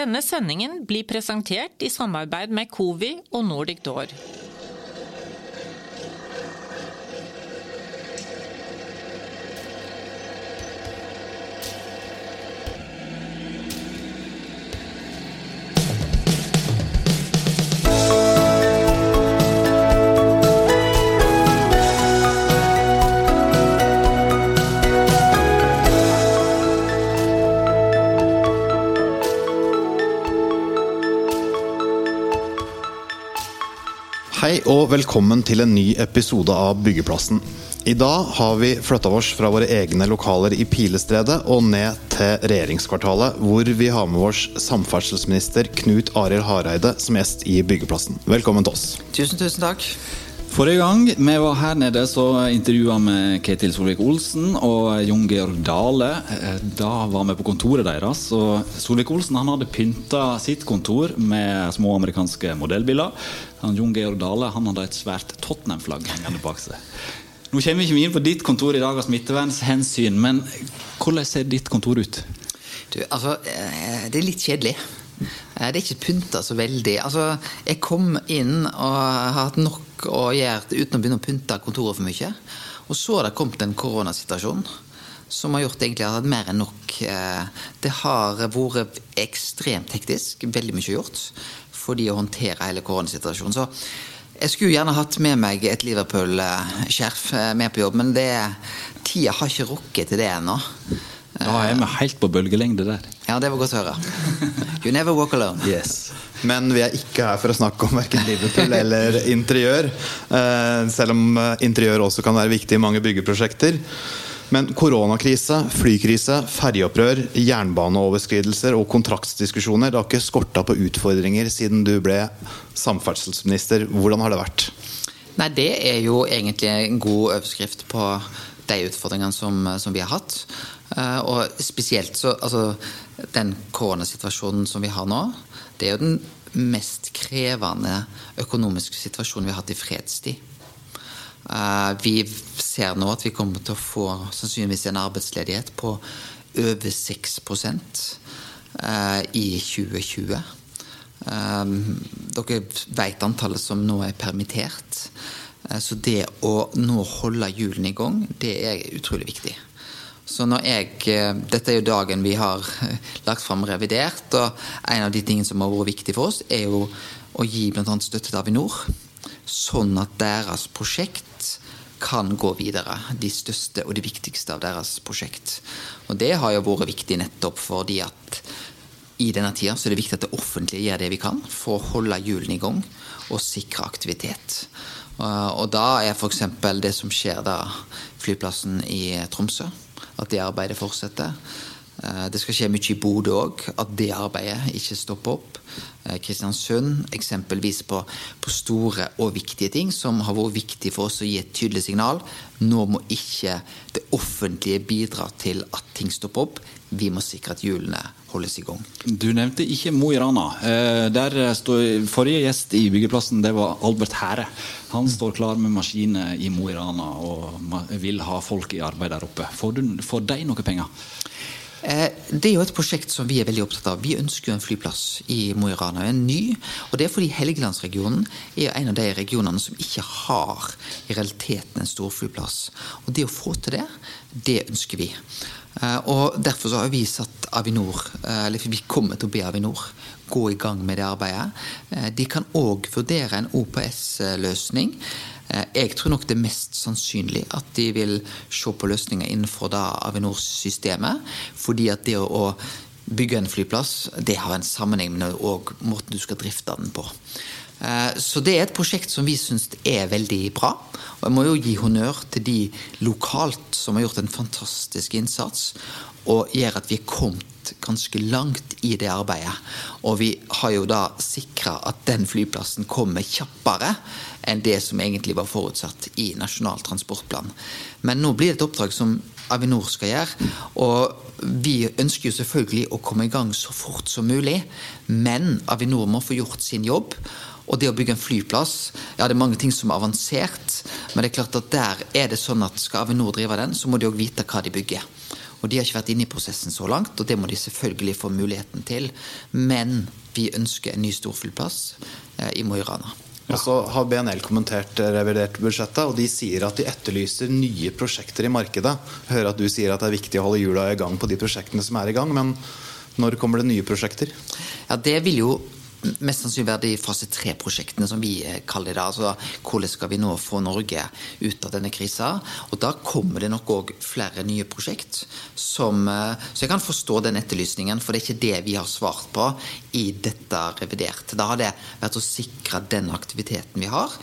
Denne sendingen blir presentert i samarbeid med Covi og Nordic Door. Og velkommen til en ny episode av Byggeplassen. I dag har vi flytta oss fra våre egne lokaler i Pilestredet og ned til regjeringskvartalet, hvor vi har med oss samferdselsminister Knut Arild Hareide som gjest i Byggeplassen. Velkommen til oss. Tusen, tusen takk. Forrige gang vi var her nede, så intervjua vi Ketil Solvik-Olsen og Jon Georg Dale. Da var vi på kontoret deres. og Solvik-Olsen han hadde pynta sitt kontor med små amerikanske modellbiler. Han Jon Georg Dale han hadde et svært Tottenham-flagg hengende bak seg. Nå kommer vi ikke inn på ditt kontor i dag av smittevernhensyn, men hvordan ser ditt kontor ut? Du, altså, eh, det er litt kjedelig. Eh, Det er ikke pynta så veldig. Altså, jeg kom inn og har hatt nok å gjøre uten å begynne å pynte kontoret for mye. Og så har det kommet en koronasituasjon som har gjort at jeg har hatt mer enn nok. Eh, Det har vært ekstremt hektisk, veldig mye gjort, fordi å håndtere hele koronasituasjonen. Så jeg skulle gjerne hatt med meg et Liverpool-skjerf eh, med på jobb, men det, tida har ikke rukket til det ennå. Da er vi helt på bølgelengde der. Ja, det var godt å høre. You never walk alone. Yes. Men vi er ikke her for å snakke om verken Liverpool eller interiør. eh, Selv om eh, interiør også kan være viktig i mange byggeprosjekter. Men koronakrise, flykrise, ferjeopprør, jernbaneoverskridelser og kontraktsdiskusjoner Det har ikke skorta på utfordringer siden du ble samferdselsminister. Hvordan har det vært? Nei, det er jo egentlig en god overskrift på de utfordringene som, som vi har hatt. Eh, og spesielt så Altså, den koronasituasjonen som vi har nå, det er jo den mest krevende økonomiske situasjonen vi har hatt i fredstid. Eh, vi ser nå at vi kommer til å få sannsynligvis en arbeidsledighet på over 6 eh, i 2020. Um, dere vet antallet som nå er permittert. Så det å nå holde hjulene i gang, det er utrolig viktig. Så når jeg, eh, Dette er jo dagen vi har eh, lagt fram revidert, og en av de tingene som har vært viktig for oss, er jo å gi bl.a. støtte til Avinor, sånn at deres prosjekt kan gå videre. De største og de viktigste av deres prosjekt. Og det har jo vært viktig nettopp fordi at i denne tida så er det viktig at det offentlige gjør det vi kan for å holde hjulene i gang og sikre aktivitet. Og da er f.eks. det som skjer da flyplassen i Tromsø, at det arbeidet fortsetter. Uh, Det skal skje mye i Bodø òg, at det arbeidet ikke stopper opp. Uh, Kristiansund eksempelvis på, på store og viktige ting som har vært viktig for oss å gi et tydelig signal. Nå må ikke det offentlige bidra til at ting stopper opp. Vi må sikre at hjulene holdes i gang. Du nevnte ikke Mo i Rana. Eh, Der står Forrige gjest i byggeplassen det var Albert Hære. Han står klar med maskiner i Mo i Rana og vil ha folk i arbeid der oppe. Får, du, får de noe penger? Eh, Det er jo et prosjekt som vi er veldig opptatt av. Vi ønsker jo en flyplass i Mo i Rana, en ny. Og det er fordi Helgelandsregionen er en av de regionene som ikke har i realiteten en storflyplass. Og det å få til det, det ønsker vi. Eh, Og derfor så har vi satt Avinor, eh, eller vi kommer til å be Avinor gå i gang med det arbeidet. De kan òg vurdere en OPS-løsning. Eh, Jeg tror nok det er mest sannsynlig at de vil se på løsninger innenfor Avinor-systemet. Fordi at det å bygge en flyplass, det har en sammenheng med måten du skal drifte den på. Eh, Så det er et prosjekt som vi syns er veldig bra. Og jeg må jo gi honnør til de lokalt som har gjort en fantastisk innsats, og gjør at vi er kommet ganske langt i det arbeidet. Og vi har jo da sikra at den flyplassen kommer kjappere enn det som egentlig var forutsatt i Nasjonal transportplan. Men nå blir det et oppdrag som Avinor skal gjøre. Og vi ønsker jo selvfølgelig å komme i gang så fort som mulig, men Avinor må få gjort sin jobb. Og det å bygge en flyplass, ja det er mange ting som er avansert, men det er klart at der er det sånn at skal Avinor drive den, så må de òg vite hva de bygger. Og de har ikke vært inne i prosessen så langt, og det må de selvfølgelig få muligheten til. Men vi ønsker en ny storflyplass eh, i Mo i Rana. Og så har BNL kommentert revidert budsjettet, og de sier at de etterlyser nye prosjekter i markedet. Hører at du sier at det er viktig å holde hjula i gang på de prosjektene som er i gang, men når kommer det nye prosjekter? Ja, Det vil jo mest sannsynlig være de fase tre-prosjektene som vi eh, kaller det. altså Hvordan skal vi nå få Norge ut av denne krisa? Og Da kommer det nok òg flere nye prosjekt. Som, eh, så jeg kan forstå den etterlysningen, for det er ikke det vi har svart på i dette revidert. Da har det vært å sikre den aktiviteten vi har.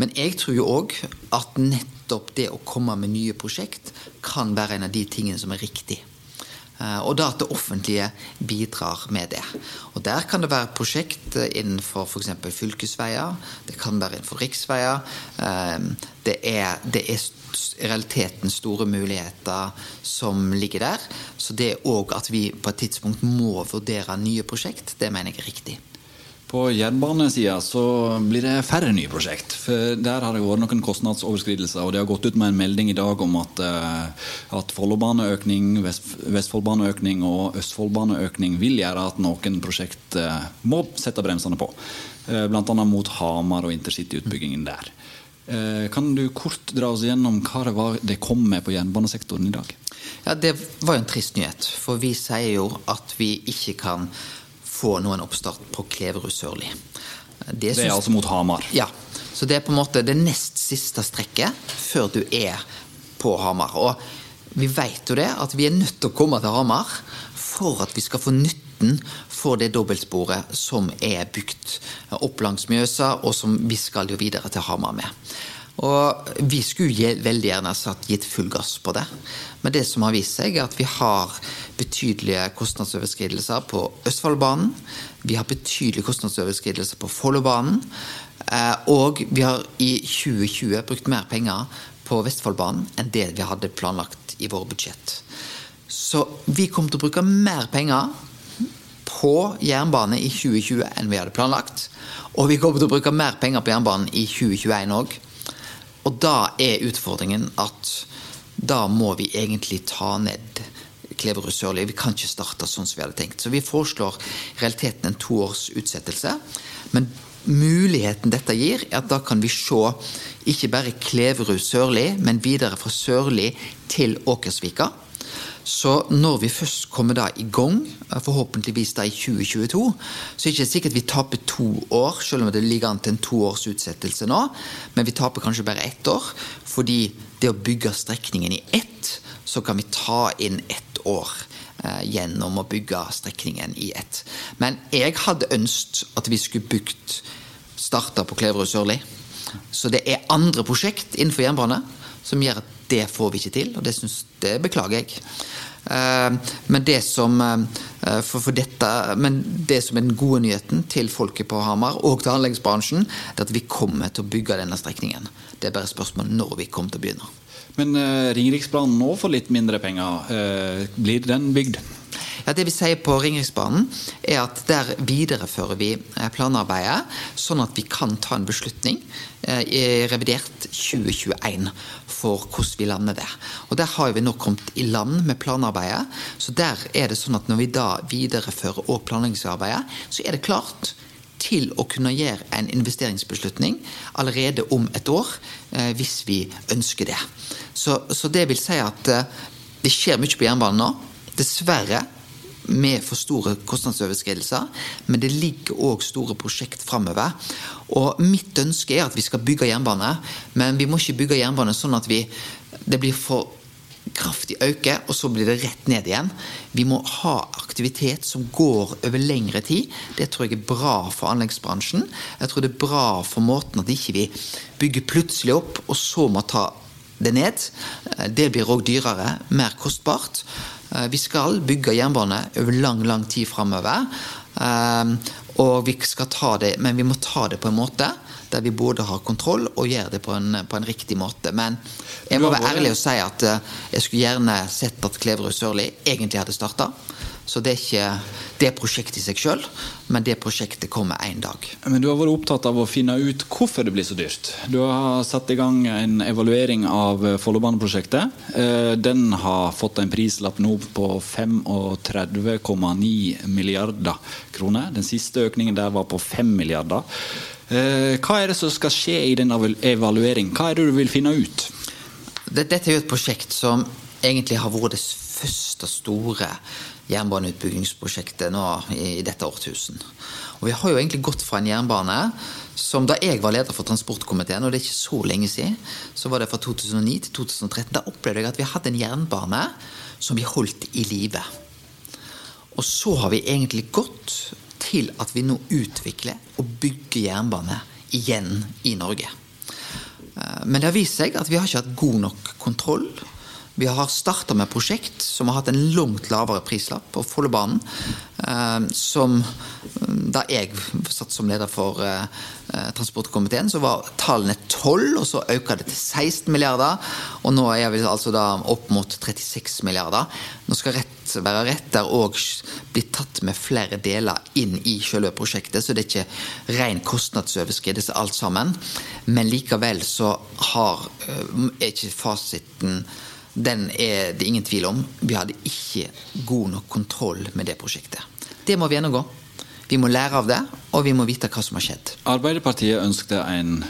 Men jeg tror jo òg at nettopp det å komme med nye prosjekt kan være en av de tingene som er riktig. Eh, og da at det offentlige bidrar med det. Og Der kan det være prosjekt innenfor f.eks. fylkesveier, det kan være innenfor riksveier. Eh, det er, det er i realiteten store muligheter som ligger der. Så det òg at vi på et tidspunkt må vurdere nye prosjekt, det mener jeg er riktig. På jernbanesida så blir det færre nye prosjekt. For Der har det vært noen kostnadsoverskridelser. og Det har gått ut med en melding i dag om at, eh, at Follobaneøkning, Vest, Vestfoldbaneøkning og Østfoldbaneøkning vil gjøre at noen prosjekt eh, må sette bremsene på. Eh, Bl.a. mot Hamar og intercityutbyggingen der. Kan du kort dra oss gjennom hva det var det kom med på jernbanesektoren i dag? Ja, Det var jo en trist nyhet. For vi sier jo at vi ikke kan få nå en oppstart på Kleverud Sørli. Det, det, er altså mot Hamar? Ja. Så det er på en måte det nest siste strekket før du er på Hamar. Og vi vet jo det, at vi er nødt til å komme til Hamar for at vi skal få nytten for det dobbeltsporet som er bygd opp langs Mjøsa, og som vi skal jo videre til Hamar med. Og vi skulle veldig gjerne satt gitt full gass på det. Men det som har vist seg, er at vi har betydelige kostnadsoverskridelser på Østfoldbanen. Vi har betydelige kostnadsoverskridelser på Follobanen. Eh, og vi har i 2020 brukt mer penger på Vestfoldbanen enn det vi hadde planlagt i våre budsjett. Så vi kommer til å bruke mer penger på jernbane i 2020 enn vi hadde planlagt. Og vi kommer til å bruke mer penger på jernbanen i 2021 òg. Og da er utfordringen at da må vi egentlig ta ned Kleverud Sørli. Vi kan ikke starte sånn som vi hadde tenkt. Så vi foreslår i realiteten en toårs utsettelse. Men muligheten dette gir, er at da kan vi se ikke bare Kleverud Sørli, men videre fra Sørli til Åkersvika. Så når vi først kommer da i gang, forhåpentligvis da i 2022, så er det ikke sikkert vi taper to år, selv om det ligger an til en toårs utsettelse nå. Men vi taper kanskje bare ett år, fordi det å bygge strekningen i ett, så kan vi ta inn ett år eh, gjennom å bygge strekningen i ett. Men jeg hadde ønsket at vi skulle bygd starta på Kleverud Sørli. Så det er andre prosjekt innenfor jernbane som gjør at det får vi ikke til, og det, synes, det beklager jeg. Eh, men det som eh, for, dette, men det som er den gode nyheten til folket på Hamar og til anleggsbransjen, er at vi kommer til å bygge denne strekningen. Det er bare spørsmål når vi kommer til å begynne. Men uh, Ringeriksbanen nå får litt mindre penger. Blir den bygd? Ja, Det vi sier på Ringeriksbanen, er at der viderefører vi eh, planarbeidet, sånn at vi kan ta en beslutning eh, i revidert 2021 for hvordan vi lander det. Og Der har vi nå kommet i land med planarbeidet. Så der er det sånn at når vi da viderefører og planleggingsarbeidet, så er det klart til å kunne gjøre en investeringsbeslutning allerede om et år, eh, hvis vi ønsker det. Så, så det vil si at det skjer mye på jernbanen nå. Dessverre med for store kostnadsoverskridelser, men det ligger òg store prosjekt framover. Og mitt ønske er at vi skal bygge jernbane, men vi må ikke bygge jernbane sånn at vi, det blir for kraftig øke, og så blir det rett ned igjen. Vi må ha aktivitet som går over lengre tid. Det tror jeg er bra for anleggsbransjen. Jeg tror det er bra for måten at ikke vi bygger plutselig opp, og så må ta det ned. Det blir òg dyrere, mer kostbart. Eh, vi skal bygge jernbane over lang, lang tid framover. Eh, og vi skal ta det, men vi må ta det på en måte der vi både har kontroll og gjør det på en, på en riktig måte. Men jeg må være ærlig og si at eh, jeg skulle gjerne sett at Kleverud Sørli egentlig hadde starta. Så det er ikke det prosjektet i seg sjøl, men det prosjektet kommer én dag. Men du har vært opptatt av å finne ut hvorfor det blir så dyrt. Du har satt i gang en evaluering av Follobaneprosjektet. Eh, den har fått en prislapp nå på 35,9 milliarder kroner. Den siste økningen der var på 5 milliarder. Eh, hva er det som skal skje i den evalueringen? Hva er det du vil finne ut? Dette er jo et prosjekt som egentlig har vært det første store jernbaneutbyggingsprosjektet nå i dette årtusen. Og Vi har jo egentlig gått fra en jernbane som da jeg var leder for transportkomiteen, og det er ikke så lenge siden, så var det fra 2009 til 2013, da opplevde jeg at vi hadde en jernbane som vi holdt i live. Og så har vi egentlig gått til at vi nå utvikler og bygger jernbane igjen i Norge. Eh, men det har vist seg at vi har ikke hatt god nok kontroll. Vi har starta med prosjekt som har hatt en langt lavere prislapp på Follobanen. Eh, som Da jeg satt som leder for eh, transportkomiteen, så var tallene 12, og så økte det til 16 milliarder. Og nå er vi altså da opp mot 36 milliarder. Nå skal rett være rett der òg bli tatt med flere deler inn i selve prosjektet, så det er ikke ren kostnadsoverskridelse alt sammen. Men likevel så har, er ikke fasiten den er det ingen tvil om. Vi hadde ikke god nok kontroll med det prosjektet. Det må vi gjennomgå. Vi må lære av det, og vi må vite hva som har skjedd. Arbeiderpartiet ønsket en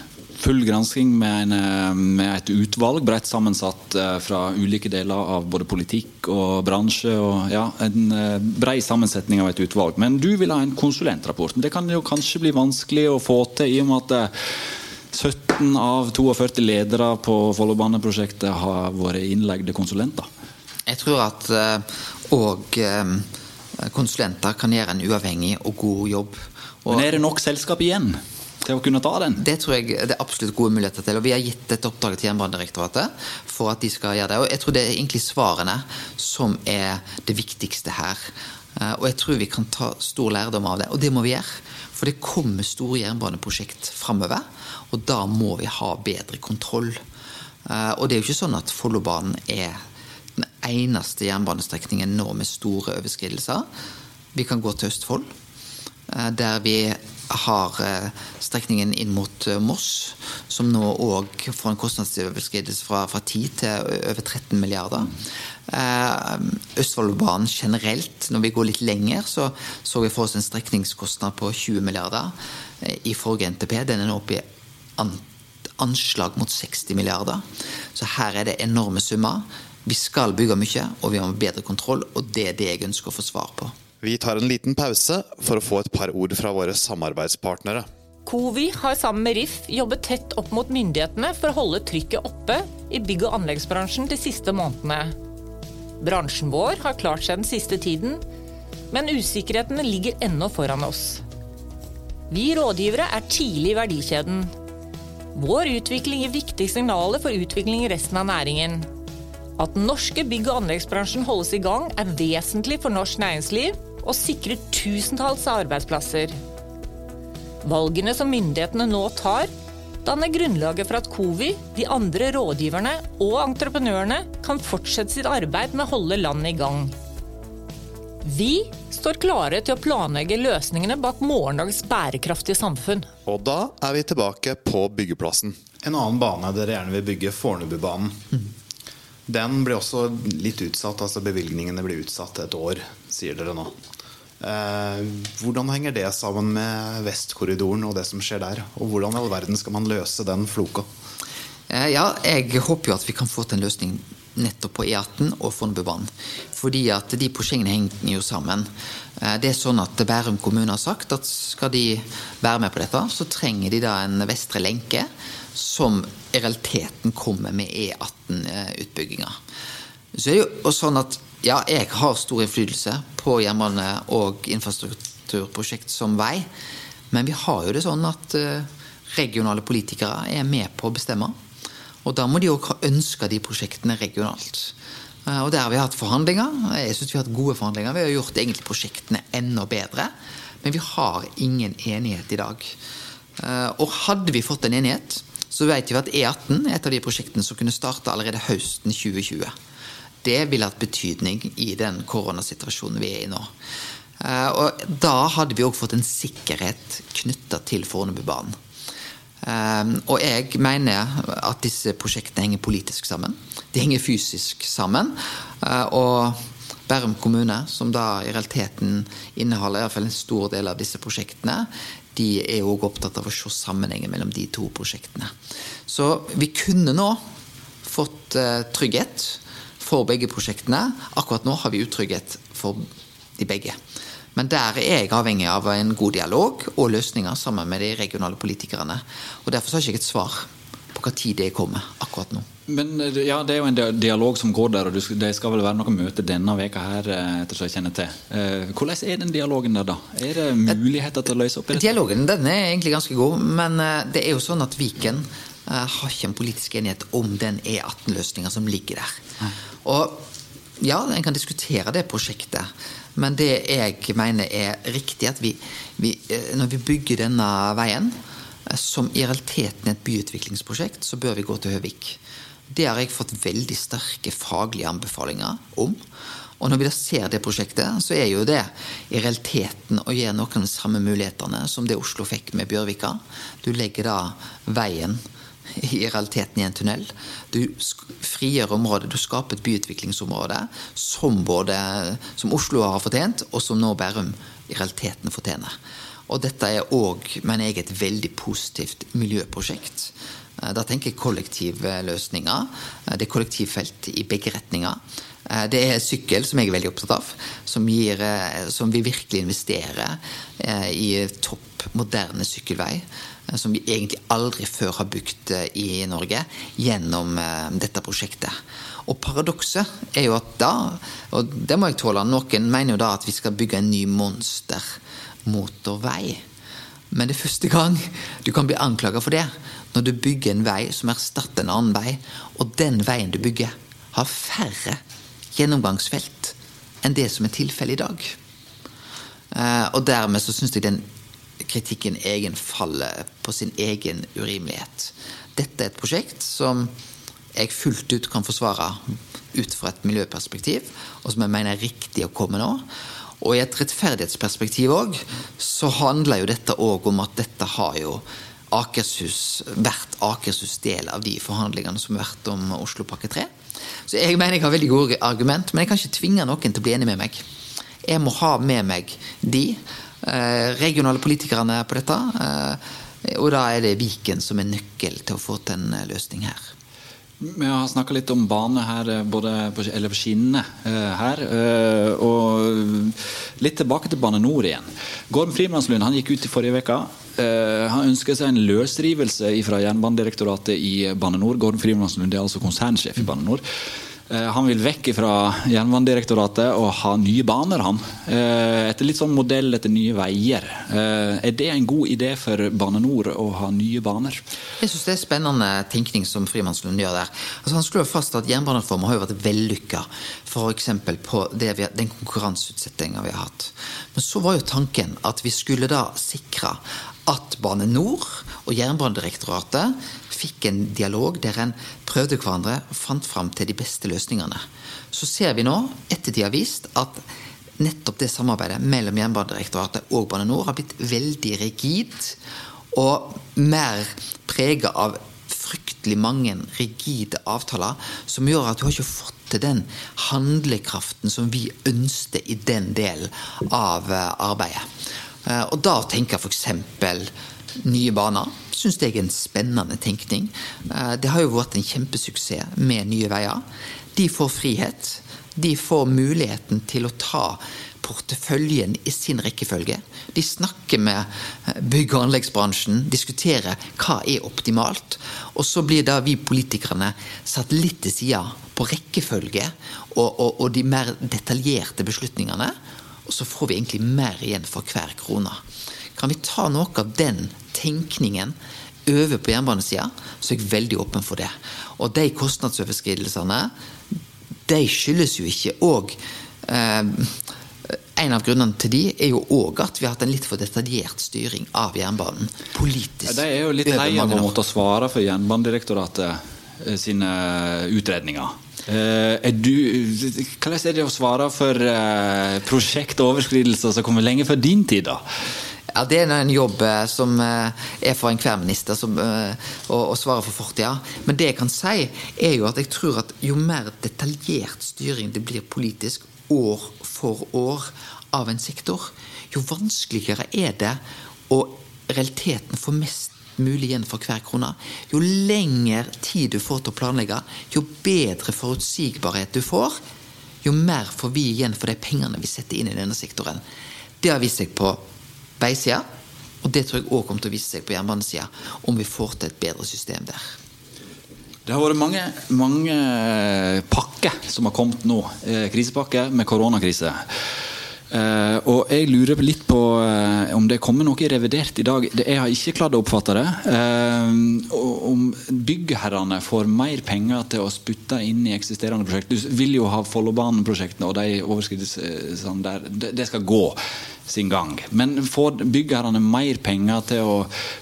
full gransking med, en, eh, med, et utvalg bredt sammensatt eh, fra ulike deler av både politikk og bransje. og ja, En eh, bred sammensetning av et utvalg. Men du vil ha en konsulentrapport. Det kan jo kanskje bli vanskelig å få til i og med at 17 av 42 ledere på Follobaneprosjektet har vært innleide konsulenter. Jeg tror at òg uh, uh, konsulenter kan gjøre en uavhengig og god jobb. Og Men er det nok selskap igjen? Til å kunne ta den? Det tror jeg det er absolutt gode muligheter til. og Vi har gitt dette oppdraget til Jernbanedirektoratet for at de skal gjøre det. og Jeg tror det er egentlig svarene som er det viktigste her. Eh, og jeg tror vi kan ta stor lærdom av det, og det må vi gjøre. For det kommer store jernbaneprosjekt framover. Og da må vi ha bedre kontroll. Eh, og det er jo ikke sånn at Follobanen er den eneste jernbanestrekningen nå med store overskridelser. Vi kan gå til Østfold, eh, der vi har eh, strekningen inn mot Moss, som nå òg får en kostnadsoverskridelse fra, fra 10 til over 13 milliarder. Østfoldbanen generelt, når vi går litt lenger, så så vi for oss en strekningskostnad på 20 milliarder i forrige NTP. Den er nå oppe i anslag mot 60 milliarder. Så her er det enorme summer. Vi skal bygge mye, og vi må ha bedre kontroll, og det er det jeg ønsker å få svar på. Vi tar en liten pause for å få et par ord fra våre samarbeidspartnere. Covi har sammen med RIF jobbet tett opp mot myndighetene for å holde trykket oppe i bygg- og anleggsbransjen de siste månedene. Bransjen vår har klart seg den siste tiden, men usikkerhetene ligger ennå foran oss. Vi rådgivere er tidlig i verdikjeden vår utvikling gir viktige signaler for utvikling i resten av næringen. At den norske bygg- og anleggsbransjen holdes i gang, er vesentlig for norsk næringsliv og sikrer tusentalls arbeidsplasser. Valgene som myndighetene nå tar, danner grunnlaget for at Covi, de andre rådgiverne og entreprenørene kan fortsette sitt arbeid med å holde landet i gang. Vi står klare til å planlegge løsningene bak morgendagens bærekraftige samfunn. Og da er vi tilbake på byggeplassen. En annen bane dere gjerne vil bygge, Fornebubanen. Mm. Den ble også litt utsatt, altså bevilgningene ble utsatt et år, sier dere nå. Eh, hvordan henger det sammen med Vestkorridoren og det som skjer der? Og hvordan i all verden skal man løse den floka? Eh, ja, jeg håper jo at vi kan få til en løsning nettopp på E18 og Fornebubanen. Fordi at de prosjektene henger jo sammen. Eh, det er sånn at Bærum kommune har sagt at skal de være med på dette, så trenger de da en vestre lenke som i realiteten kommer med E18-utbygginga. Så er det jo sånn at ja, jeg har stor innflytelse på jernbane- og infrastrukturprosjekt som vei, men vi har jo det sånn at eh, regionale politikere er med på å bestemme. Og da må de òg ha ønska de prosjektene regionalt. Eh, og der har vi hatt forhandlinger. Jeg syns vi har hatt gode forhandlinger. Vi har gjort egentlig prosjektene enda bedre. Men vi har ingen enighet i dag. Eh, og hadde vi fått en enighet, så vet vi at E18 er et av de prosjektene som kunne starte allerede høsten 2020. Det ville hatt betydning i den koronasituasjonen vi er i nå. Eh, og da hadde vi òg fått en sikkerhet knytta til Fornebubanen. Um, og jeg mener at disse prosjektene henger politisk sammen. De henger fysisk sammen. Uh, og Bærum kommune, som da i realiteten inneholder i hvert fall en stor del av disse prosjektene, de er òg opptatt av å se sammenhengen mellom de to prosjektene. Så vi kunne nå fått trygghet for begge prosjektene. Akkurat nå har vi utrygghet for de begge. Men der er jeg avhengig av en god dialog og løsninger sammen med de regionale politikerne. Og Derfor har jeg ikke et svar på hva tid det kommer akkurat nå. Men ja, Det er jo en dialog som går der, og det skal vel være noe møte denne veka her, eh, etter så jeg kjenner til. Eh, hvordan er den dialogen der, da? Er det muligheter til å løse opp i det? Dialogen den er egentlig ganske god, men eh, det er jo sånn at Viken har ikke en politisk enighet om den E18-løsninga som ligger der. Og ja, en kan diskutere det prosjektet. Men det jeg mener er riktig, at vi, vi, eh, når vi bygger denne veien, eh, som i realiteten er et byutviklingsprosjekt, så bør vi gå til Høvik. Det har jeg fått veldig sterke faglige anbefalinger om. Og når vi da ser det prosjektet, så er jo det i realiteten å gjøre noen av de samme mulighetene som det Oslo fikk med Bjørvika. Du legger da veien i realiteten i en tunnel. Du frigjør området, du skaper et byutviklingsområde som både som Oslo har fortjent, og som nå Bærum i realiteten fortjener. Og dette er òg, mener jeg, et veldig positivt miljøprosjekt. Eh, da tenker jeg kollektivløsninger. Eh, det er kollektivfelt i begge retninger. Eh, det er sykkel, som jeg er veldig opptatt av, som, gir, som vi virkelig investerer i topp moderne sykkelvei. Eh, som vi egentlig aldri før har bygd eh, i Norge, gjennom eh, dette prosjektet. Og paradokset er jo at da, og det må jeg tåle, noen mener jo da at vi skal bygge en ny monstermotorvei. Men det er første gang du kan bli anklaga for det, når du bygger en vei som erstatter en annen vei, og den veien du bygger, har færre gjennomgangsfelt enn det som er tilfellet i dag. Og dermed så syns jeg den kritikken egen faller på sin egen urimelighet. Dette er et prosjekt som jeg fullt ut kan forsvare ut fra et miljøperspektiv, og som jeg mener er riktig å komme nå. Og i et rettferdighetsperspektiv òg, så handler jo dette òg om at dette har jo Akershus, vært Akershus del av de forhandlingene som har vært om Oslopakke 3. Så jeg mener jeg har veldig gode argument, men jeg kan ikke tvinge noen til å bli enig med meg. Jeg må ha med meg de regionale politikerne på dette. Eh, og da er det Viken som er nøkkel til å få til en eh, løsning her. Vi har snakka litt om bane her, både på, eller på skinnene her. Og litt tilbake til Bane Nor igjen. Gorm Frimannslund han gikk ut i forrige uke. Han ønsker seg en løsrivelse fra Jernbanedirektoratet i Bane Nor. Gorm Frimannslund er altså konsernsjef i Bane Nor. Eh, han vil vekk fra Jernbanedirektoratet og ha nye baner, han. Eh, etter litt sånn modell etter Nye Veier. Eh, er det en god idé for Bane Nor å ha nye baner? Jeg syns det er spennende tenkning som Frimannslund gjør der. Altså, han slår fast at jernbanereformen har jo vært vellykka, f.eks. på vi, den konkurranseutsettinga vi har hatt. Men så var jo tanken at vi skulle da sikre at Bane Nor og Jernbanedirektoratet fikk en dialog der en prøvde hverandre og fant fram til de beste løsningene. Så ser vi nå, etter de har vist, at nettopp det samarbeidet mellom Jernbanedirektoratet og Bane Nor har blitt veldig rigid og mer prega av fryktelig mange rigide avtaler som gjør at du har ikke fått til den handlekraften som vi ønsket i den delen av eh, arbeidet. Eh, og da tenker jeg f.eks. nye baner syns jeg er en spennende tenkning. Eh, det har jo vært en kjempesuksess med Nye Veier. De får frihet. De får muligheten til å ta porteføljen i sin rekkefølge. De snakker med bygg- og anleggsbransjen, diskuterer hva er optimalt. Og så blir da vi politikerne satt litt til sida på rekkefølge og, og, og de mer detaljerte beslutningene. Og så får vi egentlig mer igjen for hver krone. Kan vi ta noe av den tenkningen over på jernbanesida, så er jeg veldig åpen for det. Og de kostnadsoverskridelsene, de skyldes jo ikke òg eh, en av grunnene til de er jo òg at vi har hatt en litt for detaljert styring av jernbanen politisk. Ja, de er jo litt lei av å måtte svare for Jernbanedirektoratet sine utredninger. Er du, hvordan er det å svare for prosjektoverskridelser som kommer lenge før din tid, da? Ja, Det er en jobb som er for enhver minister som, å, å, svare for fortida. Men det jeg kan si, er jo at jeg tror at jo mer detaljert styring det blir politisk år for år av en sektor, jo vanskeligere er det å realiteten få mest mulig igjen for hver krone. Jo lengre tid du får til å planlegge, jo bedre forutsigbarhet du får, jo mer får vi igjen for de pengene vi setter inn i denne sektoren. Det har vist seg på veisida, og det tror jeg òg kommer til å vise seg på jernbanesida, om vi får til et bedre system der. Det har vært mange, mange pakker som har kommet nå. Krisepakke med koronakrise. Uh, og jeg lurer litt på uh, om det kommer noe revidert i dag. Det, jeg har ikke klart å oppfatte det. Uh, om byggherrene får mer penger til å spytte inn i eksisterende prosjekt. Du vil jo ha Follobanen-prosjektene og de overskridelsene der. Det, det, skal gå sin gang. Men får byggherrene mer penger til å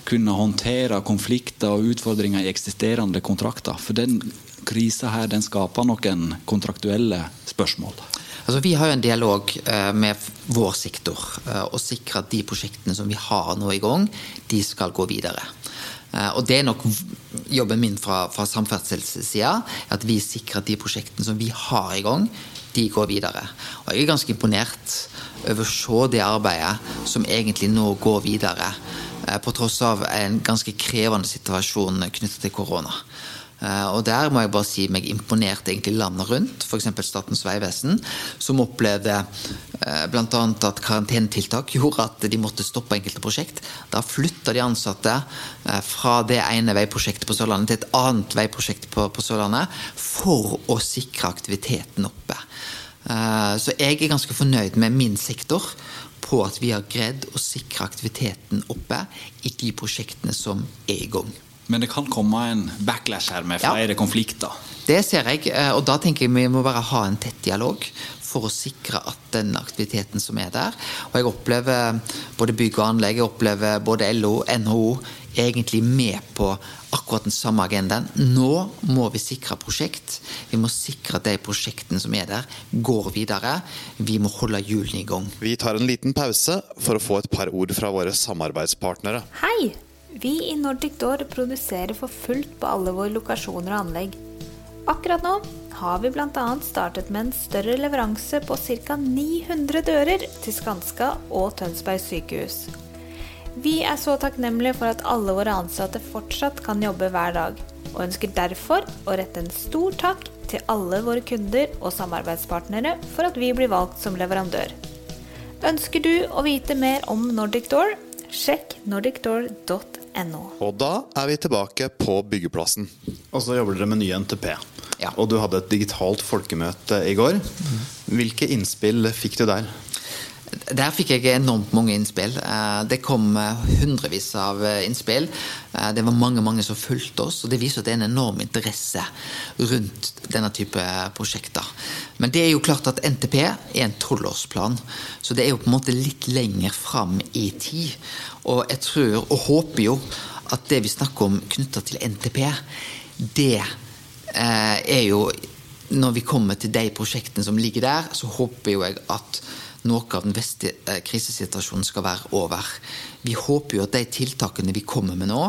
kunne håndtere konflikter og utfordringer i eksisterende kontrakter? For den krisa her den skaper noen kontraktuelle spørsmål. Altså, vi har jo en dialog uh, med vår sektor uh, og sikrer at de prosjektene som vi har nå i gang, de skal gå videre. Uh, og det er nok jobben min fra, fra samferdselssida, at vi sikrer at de prosjektene som vi har i gang, de går videre. Og jeg er ganske imponert over å se det arbeidet som egentlig nå går videre, på tross av en ganske krevende situasjon knyttet til korona. Eh, og der må jeg bare si meg imponert egentlig landet rundt, f.eks. Statens vegvesen, som opplevde eh, bl.a. at karantenetiltak gjorde at de måtte stoppe enkelte prosjekt. Da flytta de ansatte eh, fra det ene veiprosjektet på Sørlandet til et annet veiprosjekt på, på Sørlandet for å sikre aktiviteten oppe. Så jeg er ganske fornøyd med min sektor på at vi har greid å sikre aktiviteten oppe i de prosjektene som er i gang. Men det kan komme en backlash her med flere ja. konflikter? Det ser jeg, eh, og da tenker jeg vi må bare ha en tett dialog for å sikre at den aktiviteten som er der Og jeg opplever både bygg og anlegg, jeg opplever både LO, NHO egentlig med på akkurat den samme agendaen. Nå må vi sikre prosjekt. Vi må sikre at de prosjektene som er der, går videre. Vi må holde hjulene i gang. Vi tar en liten pause for å få et par ord fra våre samarbeidspartnere. Hei! Vi i Nordic Door produserer for fullt på alle våre lokasjoner og anlegg. Akkurat nå har vi bl.a. startet med en større leveranse på ca. 900 dører til Skanska og Tønsberg sykehus. Vi er så takknemlige for at alle våre ansatte fortsatt kan jobbe hver dag, og ønsker derfor å rette en stor takk til alle våre kunder og samarbeidspartnere for at vi blir valgt som leverandør. Ønsker du å vite mer om Nordic Door? Sjekk nordicdoor.no no. Og da er vi tilbake på byggeplassen. Og så jobber dere med ny NTP. Ja. Og du hadde et digitalt folkemøte i går. Hvilke innspill fikk du der? Der fikk jeg enormt mange innspill. Eh, det kom eh, hundrevis av eh, innspill. Det var mange mange som fulgte oss, og det viser at det er en enorm interesse rundt denne type prosjekter. Men det er jo klart at NTP er en tolvårsplan, så det er jo på en måte litt lenger fram i tid. Og jeg tror, og håper jo, at det vi snakker om knytta til NTP, det er jo Når vi kommer til de prosjektene som ligger der, så håper jo jeg at noe av den beste eh, krisesituasjonen skal være over. Vi håper jo at de tiltakene vi kommer med nå,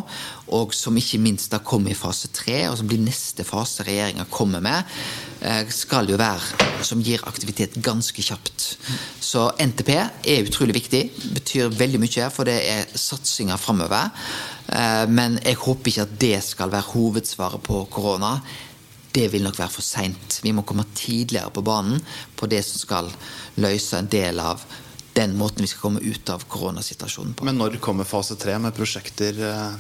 og som ikke minst da kommer i fase tre, og som blir neste fase regjeringa kommer med, eh, skal jo være som gir aktivitet ganske kjapt. Så NTP er utrolig viktig. Betyr veldig mye, for det er satsinga framover. Eh, men jeg håper ikke at det skal være hovedsvaret på korona det vil nok være for seint. Vi må komme tidligere på banen på det som skal løse en del av den måten vi skal komme ut av koronasituasjonen på. Men når kommer fase tre med prosjekter eh,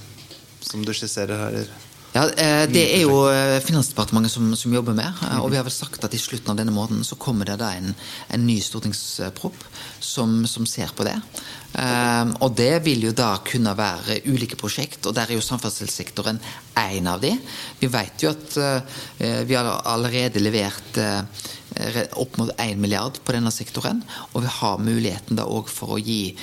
som du skisserer her? Ja, eh, Det er jo eh, Finansdepartementet som, som, jobber med. Og vi har vel sagt at i slutten av denne måneden så kommer det da en, en ny stortingspropp som, som, ser på det. Og det vil jo da kunne være ulike prosjekt, og der er jo samferdselssektoren én av de. Vi vet jo at vi har allerede levert opp mot 1 milliard på denne sektoren, og vi har muligheten da òg for å gi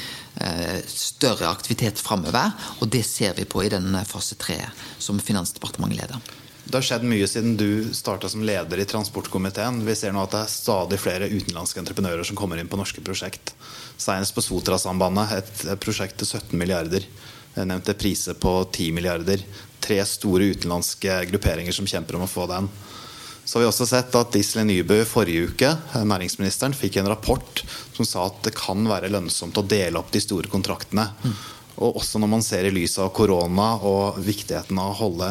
større aktivitet framover, og det ser vi på i den fase tre som Finansdepartementet leder. Det har skjedd mye siden du starta som leder i transportkomiteen. Vi ser nå at det er stadig flere utenlandske entreprenører som kommer inn på norske prosjekt. Senest på Sotrasambandet, et, et prosjekt til 17 milliarder. Jeg nevnte priser på 10 milliarder. Tre store utenlandske grupperinger som kjemper om å få den. Så har vi også sett at Iselin Nybø forrige uke, næringsministeren, fikk en rapport som sa at det kan være lønnsomt å dele opp de store kontraktene. Mm. Og også når man ser i lys av korona og viktigheten av å holde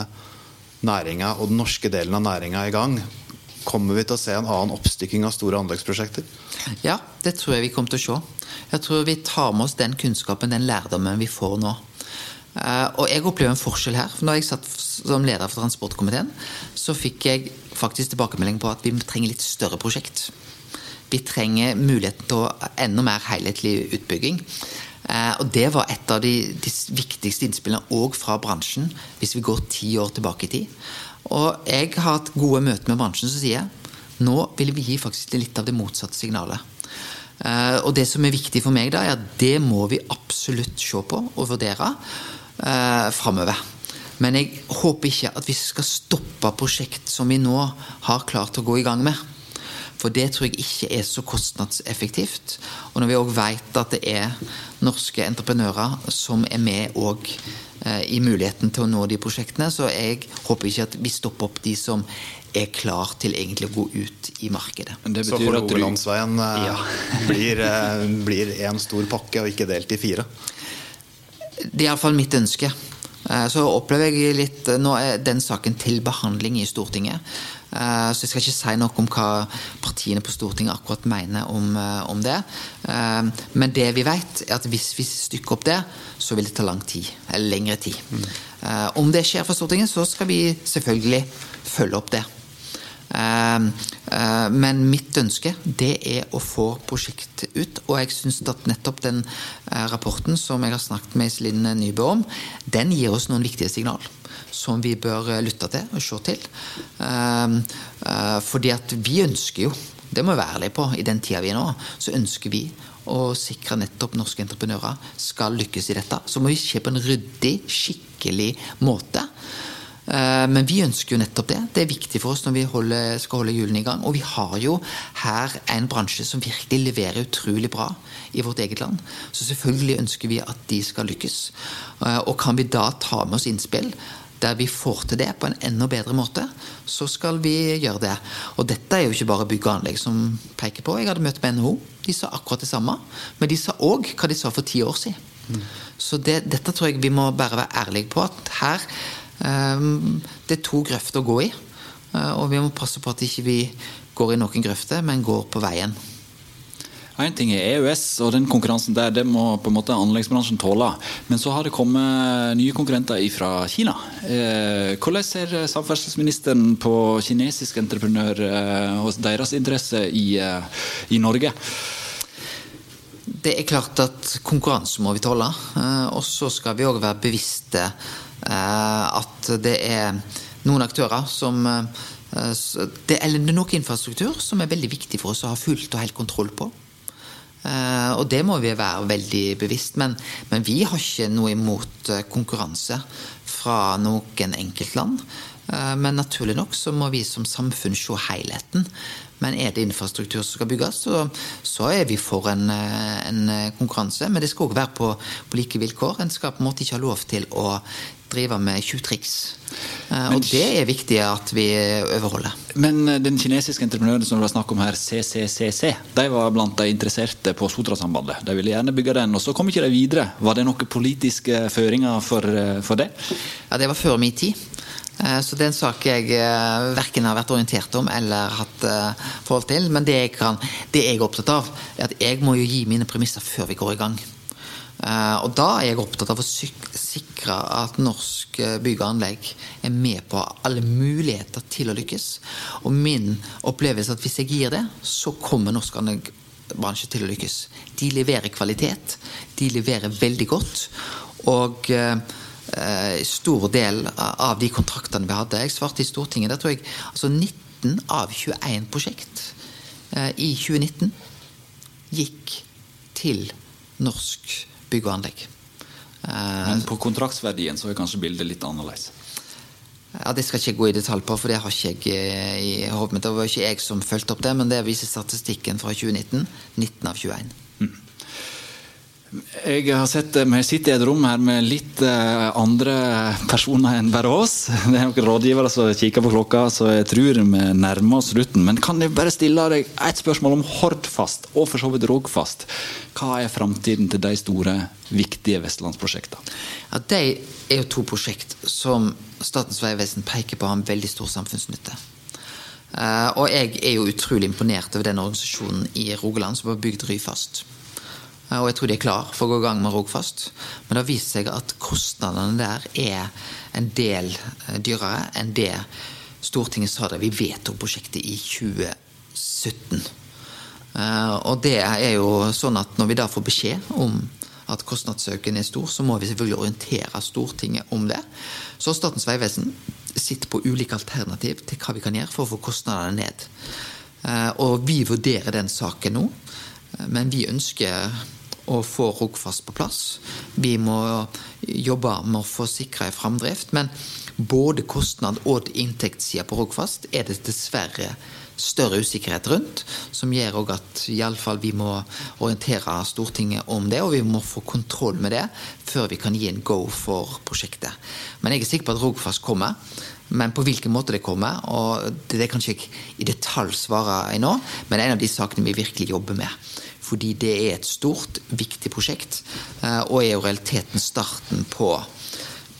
næringa og den norske delen av næringa i gang, kommer vi til å se en annen oppstykking av store anleggsprosjekter? Ja, det tror jeg vi kommer til å se. Jeg tror vi tar med oss den kunnskapen, den lærdommen vi får nå. Eh, og jeg opplever en forskjell her. For Når jeg satt som leder for transportkomiteen, så fikk jeg faktisk tilbakemelding på at vi trenger litt større prosjekt. Vi trenger muligheten til enda mer helhetlig utbygging. Eh, og Det var et av de, de viktigste innspillene òg fra bransjen, hvis vi går ti år tilbake i tid. Og jeg har hatt gode møter med bransjen som sier nå vil vi gi faktisk litt av det motsatte signalet. Uh, og det som er viktig for meg, da, er at det må vi absolutt se på og vurdere uh, framover. Men jeg håper ikke at vi skal stoppe prosjekt som vi nå har klart å gå i gang med. For det tror jeg ikke er så kostnadseffektivt. Og når vi òg vet at det er norske entreprenører som er med òg eh, i muligheten til å nå de prosjektene, så jeg håper ikke at vi stopper opp de som er klar til egentlig å gå ut i markedet. Det så Hålogalandsveien eh, ja. blir, eh, blir en stor pakke og ikke delt i fire? Det er iallfall mitt ønske. Så opplever jeg litt Nå er den saken til behandling i Stortinget. Eh, så jeg skal ikke si noe om hva partiene på Stortinget akkurat mener om, eh, om, det. Eh, men det vi vet, er at hvis vi stykker opp det, så vil det ta lang tid. Eller lengre tid. Mm. Om det skjer for Stortinget, så skal vi selvfølgelig følge opp det. Men mitt ønske det er å få prosjektet ut. Og jeg syns at nettopp den rapporten som jeg har snakket med Iselin Nybø om, den gir oss noen viktige signal som vi bør eh, lytte til og se til. Ehm, eh, fordi at vi ønsker jo, det må vi være ærlige på, i den tida vi er nå, så ønsker vi å sikre nettopp norske entreprenører skal lykkes i dette. Så må vi skje på en ryddig, skikkelig måte. Eh, men vi ønsker jo nettopp det. Det er viktig for oss når vi holder, skal holde hjulene i gang. Og vi har jo her en bransje som virkelig leverer utrolig bra i vårt eget land. Så selvfølgelig ønsker vi at de skal lykkes. Og kan vi da ta med oss innspill der vi får til det på en enda bedre måte, så skal vi gjøre det. Og dette er jo ikke bare bygg og anlegg som peker på. Jeg hadde møtt med NHO. De sa akkurat det samme. Men de sa òg hva de sa for ti år siden. Mm. Så det, dette tror jeg vi må bare være ærlige på. At her Det er to grøfter å gå i. Uh, og vi må passe på at ikke vi går i noen grøfter, men går på veien. Én ting er EØS, og den konkurransen der det må på en måte anleggsbransjen tåle. Men så har det kommet nye konkurrenter fra Kina. Eh, hvordan ser samferdselsministeren på kinesisk entreprenør eh, og deres interesse i, eh, i Norge? Det er klart at konkurranse må vi tåle. Og så skal vi òg være bevisste at det er noen aktører som det er noe infrastruktur som er veldig viktig for oss å ha fullt og helt kontroll på. Uh, og det må vi være veldig bevisst. Men, men, vi har ikke noe imot eh, konkurranse fra noen enkeltland. Men naturlig nok så må vi som samfunn se helheten. Men er det infrastruktur som skal bygges, så, så er vi for en, en konkurranse. Men det skal òg være på, på, like vilkår. En skal på en måte ikke ha lov til å drive med tjuvtriks. Uh, og det er viktig at vi overholder. Men eh, den kinesiske entreprenøren som det var snakk om her, CCCC, de var blant de interesserte på Sotrasambandet. De ville gjerne bygge den, og så kom ikke de videre. Var det noen politiske føringer for, eh, for det? Ja, det var før min tid. Så det er en sak jeg verken har vært orientert om eller hatt forhold til. Men det jeg, kan, det jeg er opptatt av, er at jeg må jo gi mine premisser før vi går i gang. Uh, og da er jeg opptatt av å sikre at norsk eh, bygg og anlegg er med på alle muligheter til å lykkes. Og min opplevelse er at hvis jeg gir det, så kommer norsk anleggsbransje til å lykkes. De leverer kvalitet. De leverer veldig godt. Og uh, stor del av de kontraktene vi hadde Jeg svarte i Stortinget. Der tror jeg altså 19 av 21 prosjekt uh, i 2019 gikk til norsk bygg og anlegg. Men på kontraktsverdien så er kanskje bildet litt annerledes? Ja, Det skal ikke jeg gå i detalj på, for det har ikke jeg eh, i hodet mitt. Det var ikke jeg som fulgte opp det, men det viser statistikken fra 2019. 19 av 21. Jeg har sett, Vi sitter i et rom her med litt eh, andre personer enn bare oss. Det er noen rådgivere som kikker på klokka, så jeg tror vi nærmer oss slutten. Men kan jeg bare stille deg et spørsmål om Hordfast og for så vidt Rogfast? Hva er framtiden til de store, viktige vestlandsprosjektene? Ja, De er jo to prosjekt som Statens vegvesen peker på har en veldig stor samfunnsnytte. Eh, og jeg er jo utrolig imponert over den organisasjonen i Rogaland som har bygd Ryfast. Eh, Og jeg tror de er klar for å gå i gang med Rogfast. Men det har vist seg at kostnadene der er en del eh, dyrere enn det Stortinget sa da vi vedtok prosjektet i 2017. Eh, Og det er jo sånn at når vi da får beskjed om at kostnadsøken er stor, så må vi selvfølgelig orientere Stortinget om det. Så Statens vegvesen sitter på ulike alternativ til hva vi kan gjøre for å få kostnadene ned. Og vi vurderer den saken nå, men vi ønsker å få Rogfast på plass. Vi må jobbe med å få sikra ei framdrift, men både kostnad og inntektssida på Rogfast er det dessverre større usikkerhet rundt, som gjør òg at iallfall vi må orientere Stortinget om det, og vi må få kontroll med det før vi kan gi en go for prosjektet. Men jeg er sikker på at Rogfast kommer. Men på hvilken måte det kommer, og det, kan ikke i detalj svare i nå, men det er en av de sakene vi virkelig jobber med. Fordi det er et stort, viktig prosjekt, eh, og er jo realiteten starten på,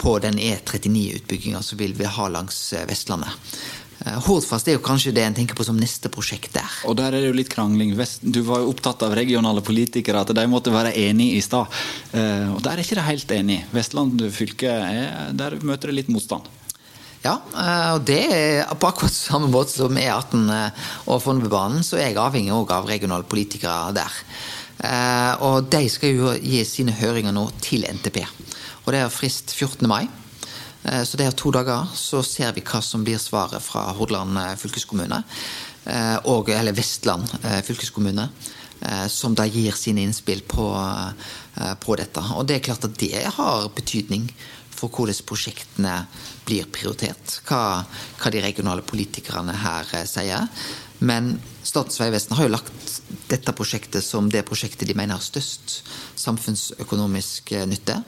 på den E39-utbygginga som vi vil ha langs eh, Vestlandet. Eh, Hordfast er jo kanskje det en tenker på som neste prosjekt der. Og der er det jo litt krangling. Du var jo opptatt av regionale politikere, at de måtte være enige i stad. Og der er ikke de helt enige. Vestland fylke, er, der møter det litt motstand. Ja, eh, og det er på akkurat samme måte som E18 eh, og Fornebubanen, så er jeg avhengig av regionale politikere der. Eh, Og de skal jo gi sine høringer nå til NTP. Og det er frist 14. mai. Så det er to dager, så ser vi hva som blir svaret fra Hordaland fylkeskommune. Og, eller Vestland fylkeskommune. Som da gir sine innspill på, på dette. Og det er klart at det har betydning for hvordan prosjektene blir prioritert. Hva, hva de regionale politikerne her eh, sier. Men Statens vegvesen har jo lagt dette prosjektet som det prosjektet de mener har størst samfunnsøkonomisk eh, nytte.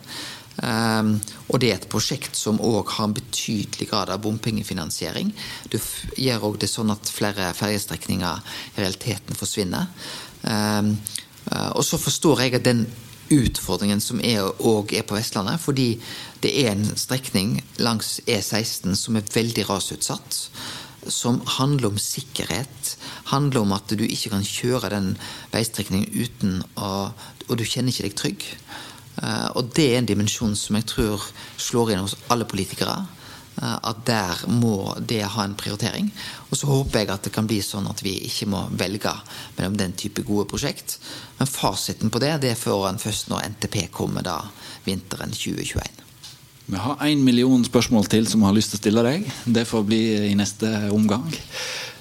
Um, og det er et prosjekt som òg har en betydelig grad av bompengefinansiering. Du gjør òg det sånn at flere ferjestrekninger i realiteten forsvinner. Um, og så forstår jeg at den utfordringen som er, og er på Vestlandet, fordi det er en strekning langs E16 som er veldig rasutsatt. Som handler om sikkerhet. Handler om at du ikke kan kjøre den veistrekningen uten å Og du kjenner ikke deg trygg. Eh, og det er en dimensjon som jeg tror slår inn hos alle politikere. Eh, At der må det ha en prioritering. Og så håper jeg at det kan bli sånn at vi ikke må velge mellom den type gode prosjekt. Men fasiten på det det får en først når NTP kommer da vinteren 2021. Vi har én million spørsmål til som har lyst til å stille deg. Det får bli i neste omgang.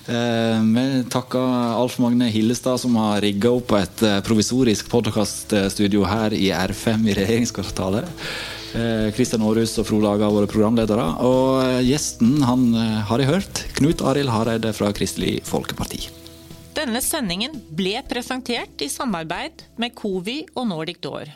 Eh, Vi takker Alf Magne Hillestad, som har rigga opp et eh, provisorisk podkaststudio her i R5 i regjeringskvartalet. Eh, Kristian Aarhus og Frode Aga har programledere. Og eh, gjesten han eh, har jeg hørt. Knut Arild Hareide fra Kristelig Folkeparti. Denne sendingen ble presentert i samarbeid med Covi og Nordic Door.